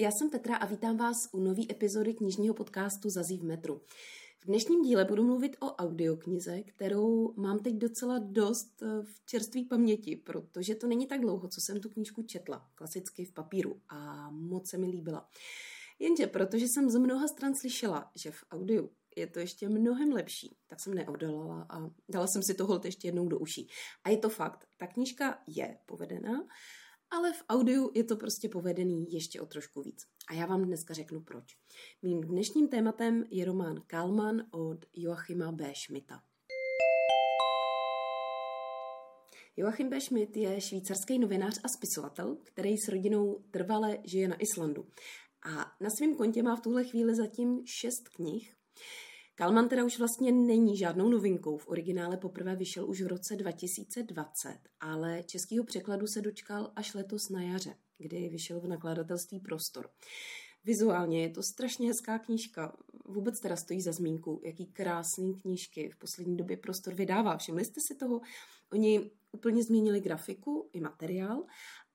Já jsem Petra a vítám vás u nové epizody knižního podcastu Zazí v metru. V dnešním díle budu mluvit o audioknize, kterou mám teď docela dost eh, v čerstvé paměti, protože to není tak dlouho, co jsem tu knížku četla, klasicky v papíru a moc se mi líbila. Jenže protože jsem z mnoha stran slyšela, že v audiu je to ještě mnohem lepší, tak jsem neodolala a dala jsem si to ještě jednou do uší. A je to fakt, ta knížka je povedená, ale v audiu je to prostě povedený ještě o trošku víc. A já vám dneska řeknu proč. Mým dnešním tématem je román Kalman od Joachima B. Schmidta. Joachim B. Schmidt je švýcarský novinář a spisovatel, který s rodinou trvale žije na Islandu. A na svém kontě má v tuhle chvíli zatím šest knih, Kalman teda už vlastně není žádnou novinkou. V originále poprvé vyšel už v roce 2020, ale českýho překladu se dočkal až letos na jaře, kdy vyšel v nakladatelství Prostor. Vizuálně je to strašně hezká knížka. Vůbec teda stojí za zmínku, jaký krásný knížky v poslední době Prostor vydává. Všimli jste si toho? Oni úplně změnili grafiku i materiál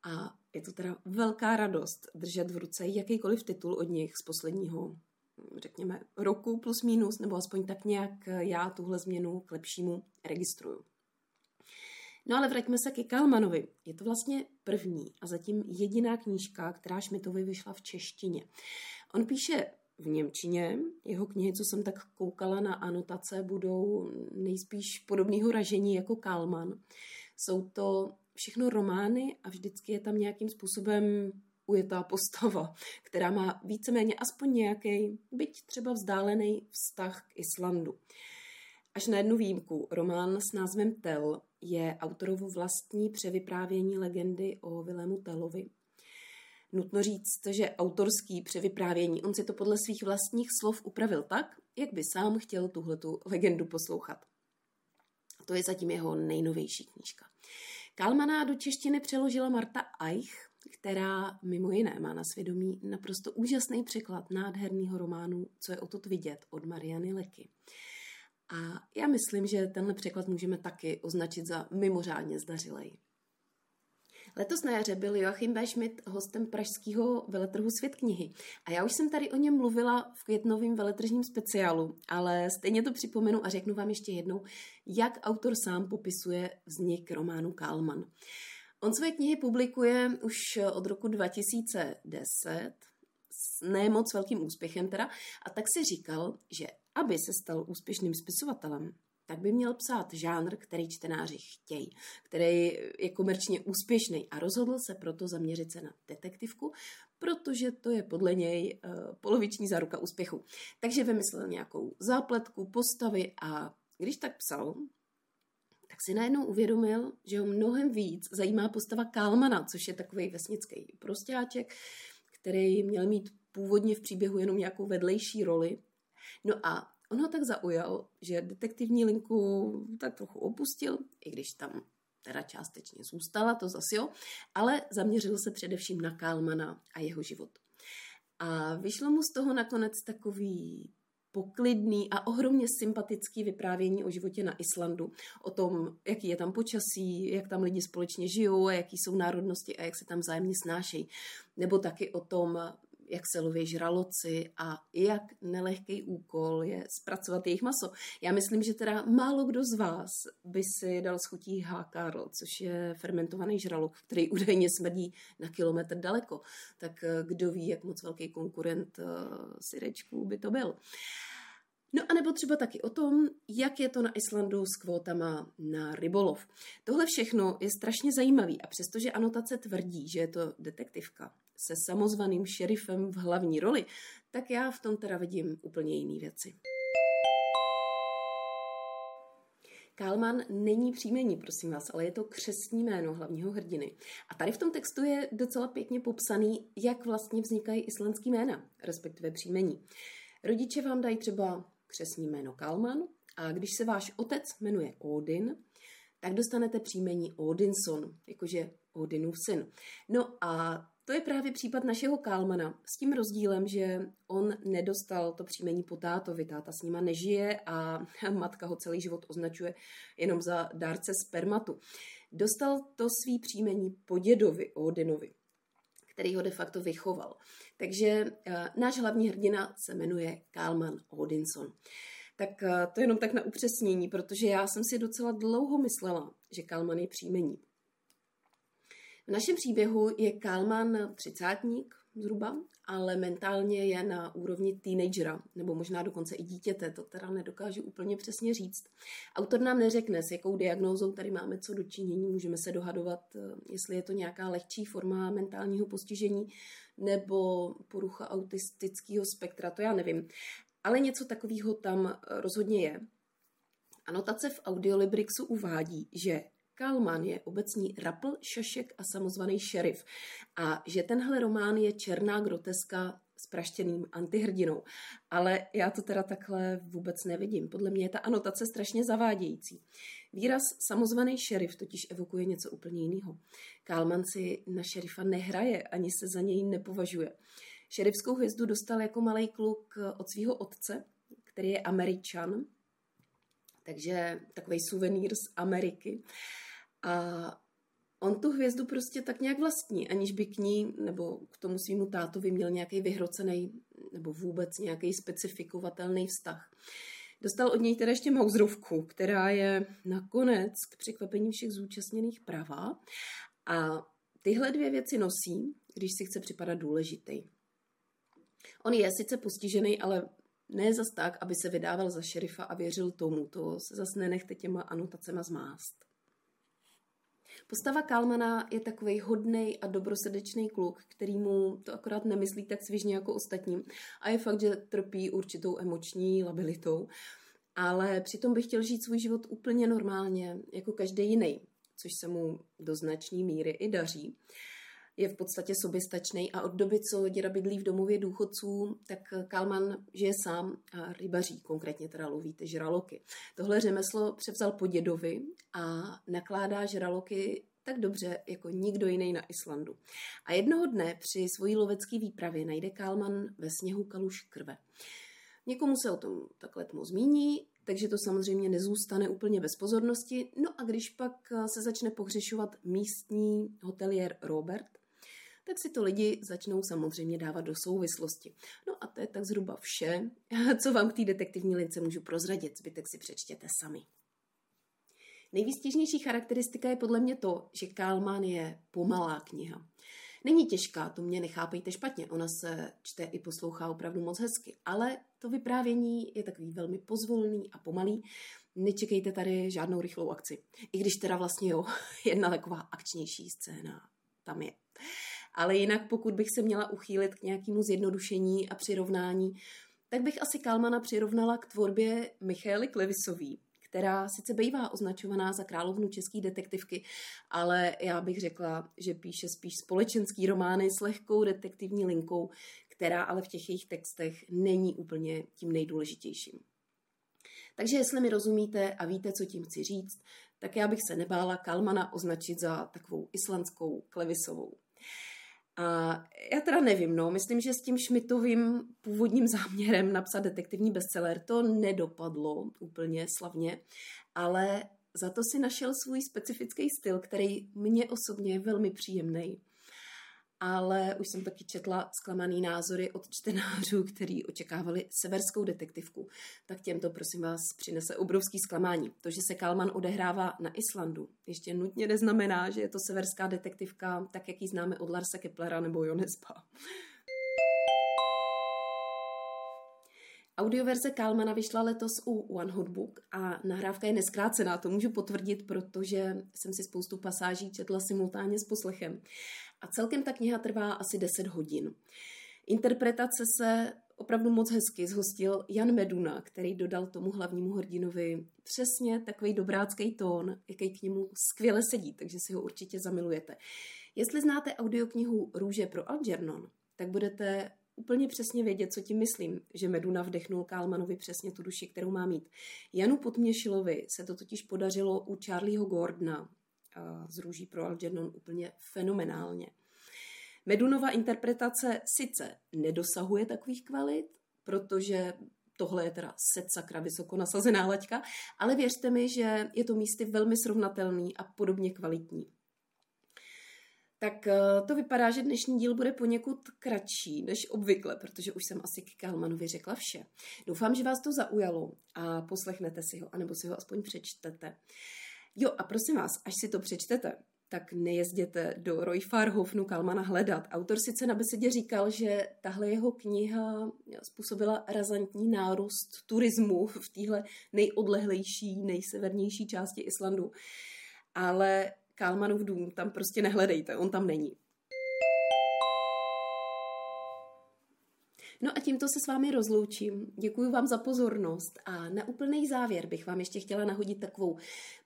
a je to teda velká radost držet v ruce jakýkoliv titul od nich z posledního řekněme, roku plus minus, nebo aspoň tak nějak já tuhle změnu k lepšímu registruju. No ale vraťme se ke Kalmanovi. Je to vlastně první a zatím jediná knížka, která Šmitovi vyšla v češtině. On píše v Němčině. Jeho knihy, co jsem tak koukala na anotace, budou nejspíš podobného ražení jako Kalman. Jsou to všechno romány a vždycky je tam nějakým způsobem ujetá postava, která má víceméně aspoň nějaký, byť třeba vzdálený vztah k Islandu. Až na jednu výjimku, román s názvem Tel je autorovu vlastní převyprávění legendy o Vilému Telovi. Nutno říct, že autorský převyprávění, on si to podle svých vlastních slov upravil tak, jak by sám chtěl tuhletu legendu poslouchat. To je zatím jeho nejnovější knížka. Kalmaná do češtiny přeložila Marta Eich, která mimo jiné má na svědomí naprosto úžasný překlad nádherného románu Co je o to vidět od Mariany Leky. A já myslím, že tenhle překlad můžeme taky označit za mimořádně zdařilej. Letos na jaře byl Joachim B. Schmidt hostem pražského veletrhu Svět knihy. A já už jsem tady o něm mluvila v květnovém veletržním speciálu, ale stejně to připomenu a řeknu vám ještě jednou, jak autor sám popisuje vznik románu Kalman. On své knihy publikuje už od roku 2010, s ne moc velkým úspěchem teda, a tak si říkal, že aby se stal úspěšným spisovatelem, tak by měl psát žánr, který čtenáři chtějí, který je komerčně úspěšný a rozhodl se proto zaměřit se na detektivku, protože to je podle něj uh, poloviční záruka úspěchu. Takže vymyslel nějakou zápletku, postavy a když tak psal, tak si najednou uvědomil, že ho mnohem víc zajímá postava Kálmana, což je takový vesnický prostáček, který měl mít původně v příběhu jenom nějakou vedlejší roli. No a on ho tak zaujal, že detektivní linku tak trochu opustil, i když tam teda částečně zůstala, to zase jo, ale zaměřil se především na Kálmana a jeho život. A vyšlo mu z toho nakonec takový poklidný a ohromně sympatický vyprávění o životě na Islandu, o tom, jaký je tam počasí, jak tam lidi společně žijou jaký jsou národnosti a jak se tam vzájemně snášejí. Nebo taky o tom, jak se loví žraloci a jak nelehký úkol je zpracovat jejich maso. Já myslím, že teda málo kdo z vás by si dal schutí hákarl, což je fermentovaný žralok, který údajně smrdí na kilometr daleko. Tak eh, kdo ví, jak moc velký konkurent uh, syrečků by to byl. No a nebo třeba taky o tom, jak je to na Islandu s kvótama na rybolov. Tohle všechno je strašně zajímavý a přestože anotace tvrdí, že je to detektivka se samozvaným šerifem v hlavní roli, tak já v tom teda vidím úplně jiné věci. Kálman není příjmení, prosím vás, ale je to křesní jméno hlavního hrdiny. A tady v tom textu je docela pěkně popsaný, jak vlastně vznikají islandský jména, respektive příjmení. Rodiče vám dají třeba křesní jméno Kalman a když se váš otec jmenuje Odin, tak dostanete příjmení Odinson, jakože Odinův syn. No a to je právě případ našeho Kálmana s tím rozdílem, že on nedostal to příjmení po tátovi, táta s nima nežije a matka ho celý život označuje jenom za dárce spermatu. Dostal to svý příjmení po dědovi Odinovi, který ho de facto vychoval. Takže uh, náš hlavní hrdina se jmenuje Kalman Odinson. Tak uh, to jenom tak na upřesnění, protože já jsem si docela dlouho myslela, že Kalman je příjmení. V našem příběhu je Kalman třicátník zhruba, ale mentálně je na úrovni teenagera, nebo možná dokonce i dítěte, to teda nedokážu úplně přesně říct. Autor nám neřekne, s jakou diagnózou tady máme co dočinění, můžeme se dohadovat, eh, jestli je to nějaká lehčí forma mentálního postižení nebo porucha autistického spektra, to já nevím. Ale něco takového tam eh, rozhodně je. Anotace v Audiolibrixu uvádí, že Kalman je obecní rapl, šašek a samozvaný šerif. A že tenhle román je černá groteska s praštěným antihrdinou. Ale já to teda takhle vůbec nevidím. Podle mě je ta anotace strašně zavádějící. Výraz samozvaný šerif totiž evokuje něco úplně jiného. Kalman si na šerifa nehraje, ani se za něj nepovažuje. Šerifskou hvězdu dostal jako malý kluk od svého otce, který je američan, takže takový suvenýr z Ameriky. A on tu hvězdu prostě tak nějak vlastní, aniž by k ní nebo k tomu svýmu tátovi měl nějaký vyhrocený nebo vůbec nějaký specifikovatelný vztah. Dostal od něj teda ještě mauzrovku, která je nakonec k překvapení všech zúčastněných pravá. A tyhle dvě věci nosí, když si chce připadat důležitý. On je sice postižený, ale ne zas tak, aby se vydával za šerifa a věřil tomu. To se zase nenechte těma anotacema zmást. Postava Kalmana je takový hodný a dobrosrdečný kluk, který mu to akorát nemyslí tak svižně jako ostatním a je fakt, že trpí určitou emoční labilitou. Ale přitom by chtěl žít svůj život úplně normálně, jako každý jiný, což se mu do značné míry i daří je v podstatě soběstačný a od doby, co děda bydlí v domově důchodců, tak Kalman žije sám a rybaří, konkrétně teda loví ty žraloky. Tohle řemeslo převzal po dědovi a nakládá žraloky tak dobře jako nikdo jiný na Islandu. A jednoho dne při svojí lovecké výpravě najde Kalman ve sněhu kaluš krve. Někomu se o tom takhle tmo zmíní, takže to samozřejmě nezůstane úplně bez pozornosti. No a když pak se začne pohřešovat místní hotelier Robert, tak si to lidi začnou samozřejmě dávat do souvislosti. No a to je tak zhruba vše, co vám k té detektivní lince můžu prozradit. Zbytek si přečtěte sami. Nejvýstěžnější charakteristika je podle mě to, že Kálmán je pomalá kniha. Není těžká, to mě nechápejte špatně, ona se čte i poslouchá opravdu moc hezky, ale to vyprávění je takový velmi pozvolný a pomalý. Nečekejte tady žádnou rychlou akci. I když teda vlastně jo, jedna taková akčnější scéna tam je. Ale jinak, pokud bych se měla uchýlit k nějakému zjednodušení a přirovnání, tak bych asi Kalmana přirovnala k tvorbě Michaely Klevisový, která sice bývá označovaná za královnu české detektivky, ale já bych řekla, že píše spíš společenský romány s lehkou detektivní linkou, která ale v těch jejich textech není úplně tím nejdůležitějším. Takže jestli mi rozumíte a víte, co tím chci říct, tak já bych se nebála Kalmana označit za takovou islandskou Klevisovou. A já teda nevím, no, myslím, že s tím Šmitovým původním záměrem napsat detektivní bestseller to nedopadlo úplně slavně, ale za to si našel svůj specifický styl, který mně osobně je velmi příjemný ale už jsem taky četla zklamaný názory od čtenářů, kteří očekávali severskou detektivku. Tak těmto, prosím vás, přinese obrovský zklamání. To, že se Kalman odehrává na Islandu, ještě nutně neznamená, že je to severská detektivka, tak jak ji známe od Larsa Keplera nebo Jonespa. Audioverze Kalmana vyšla letos u One Hot Book a nahrávka je neskrácená, to můžu potvrdit, protože jsem si spoustu pasáží četla simultánně s poslechem. A celkem ta kniha trvá asi 10 hodin. Interpretace se opravdu moc hezky zhostil Jan Meduna, který dodal tomu hlavnímu hrdinovi přesně takový dobrácký tón, jaký k němu skvěle sedí, takže si ho určitě zamilujete. Jestli znáte audioknihu Růže pro Algernon, tak budete úplně přesně vědět, co tím myslím, že Meduna vdechnul Kálmanovi přesně tu duši, kterou má mít. Janu Potměšilovi se to totiž podařilo u Charlieho Gordona z Růží pro Algernon úplně fenomenálně. Medunova interpretace sice nedosahuje takových kvalit, protože tohle je teda set sakra vysoko nasazená laťka, ale věřte mi, že je to místy velmi srovnatelný a podobně kvalitní. tak eh, to vypadá, že dnešní díl bude poněkud kratší než obvykle, protože už jsem asi k Kalmanovi řekla vše. Doufám, že vás to zaujalo a poslechnete si ho, anebo si ho aspoň přečtete. Jo, a prosím vás, až si to přečtete, tak nejezděte do Royfarhofnu Kalmana hledat. Autor sice na besedě říkal, že tahle jeho kniha způsobila razantní nárůst turismu v téhle nejodlehlejší, nejsevernější části Islandu. Ale Kalmanův dům tam prostě nehledejte, on tam není. No a tímto se s vámi rozloučím. Děkuji vám za pozornost a na úplný závěr bych vám ještě chtěla nahodit takovou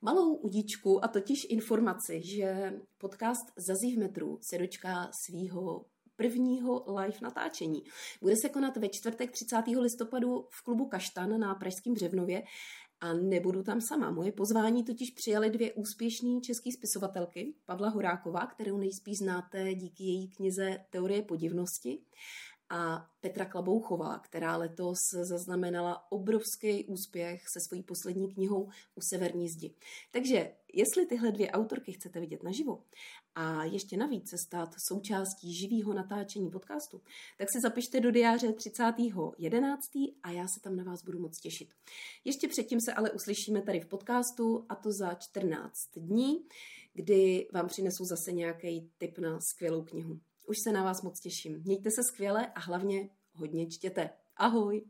malou udičku a totiž informaci, že podcast Zazí v metru se dočká svýho prvního live natáčení. Bude se konat ve čtvrtek 30. listopadu v klubu Kaštan na Pražském Břevnově a nebudu tam sama. Moje pozvání totiž přijali dvě úspěšné české spisovatelky, Pavla Horáková, kterou nejspíš znáte díky její knize Teorie podivnosti, a Petra Klabouchová, která letos zaznamenala obrovský úspěch se svojí poslední knihou U severní zdi. Takže jestli tyhle dvě autorky chcete vidět naživo a ještě navíc se stát součástí živého natáčení podcastu, tak si zapište do diáře 30.11. a já se tam na vás budu moc těšit. Ještě předtím se ale uslyšíme tady v podcastu a to za 14 dní, kdy vám přinesu zase nějaký tip na skvělou knihu. Už se na vás moc těším. Mějte se skvěle a hlavně hodně čtěte. Ahoj!